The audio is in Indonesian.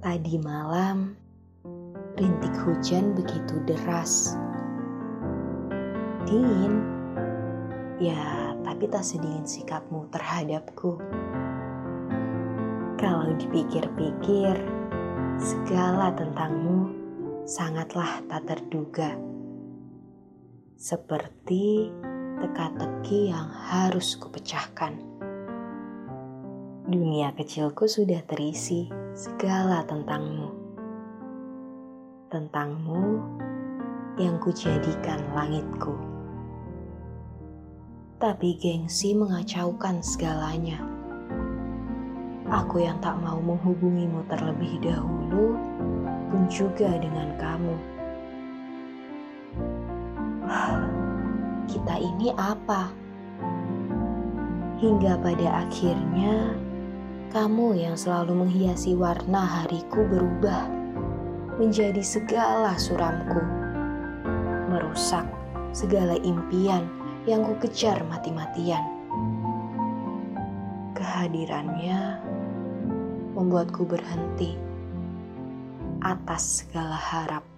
Tadi malam, rintik hujan begitu deras. Dingin, ya tapi tak sedingin sikapmu terhadapku. Kalau dipikir-pikir, segala tentangmu sangatlah tak terduga. Seperti teka-teki yang harus kupecahkan. Dunia kecilku sudah terisi segala tentangmu. Tentangmu yang kujadikan langitku. Tapi gengsi mengacaukan segalanya. Aku yang tak mau menghubungimu terlebih dahulu pun juga dengan kamu. Kita ini apa? Hingga pada akhirnya kamu yang selalu menghiasi warna hariku berubah menjadi segala suramku, merusak segala impian yang ku kejar mati-matian. Kehadirannya membuatku berhenti atas segala harap.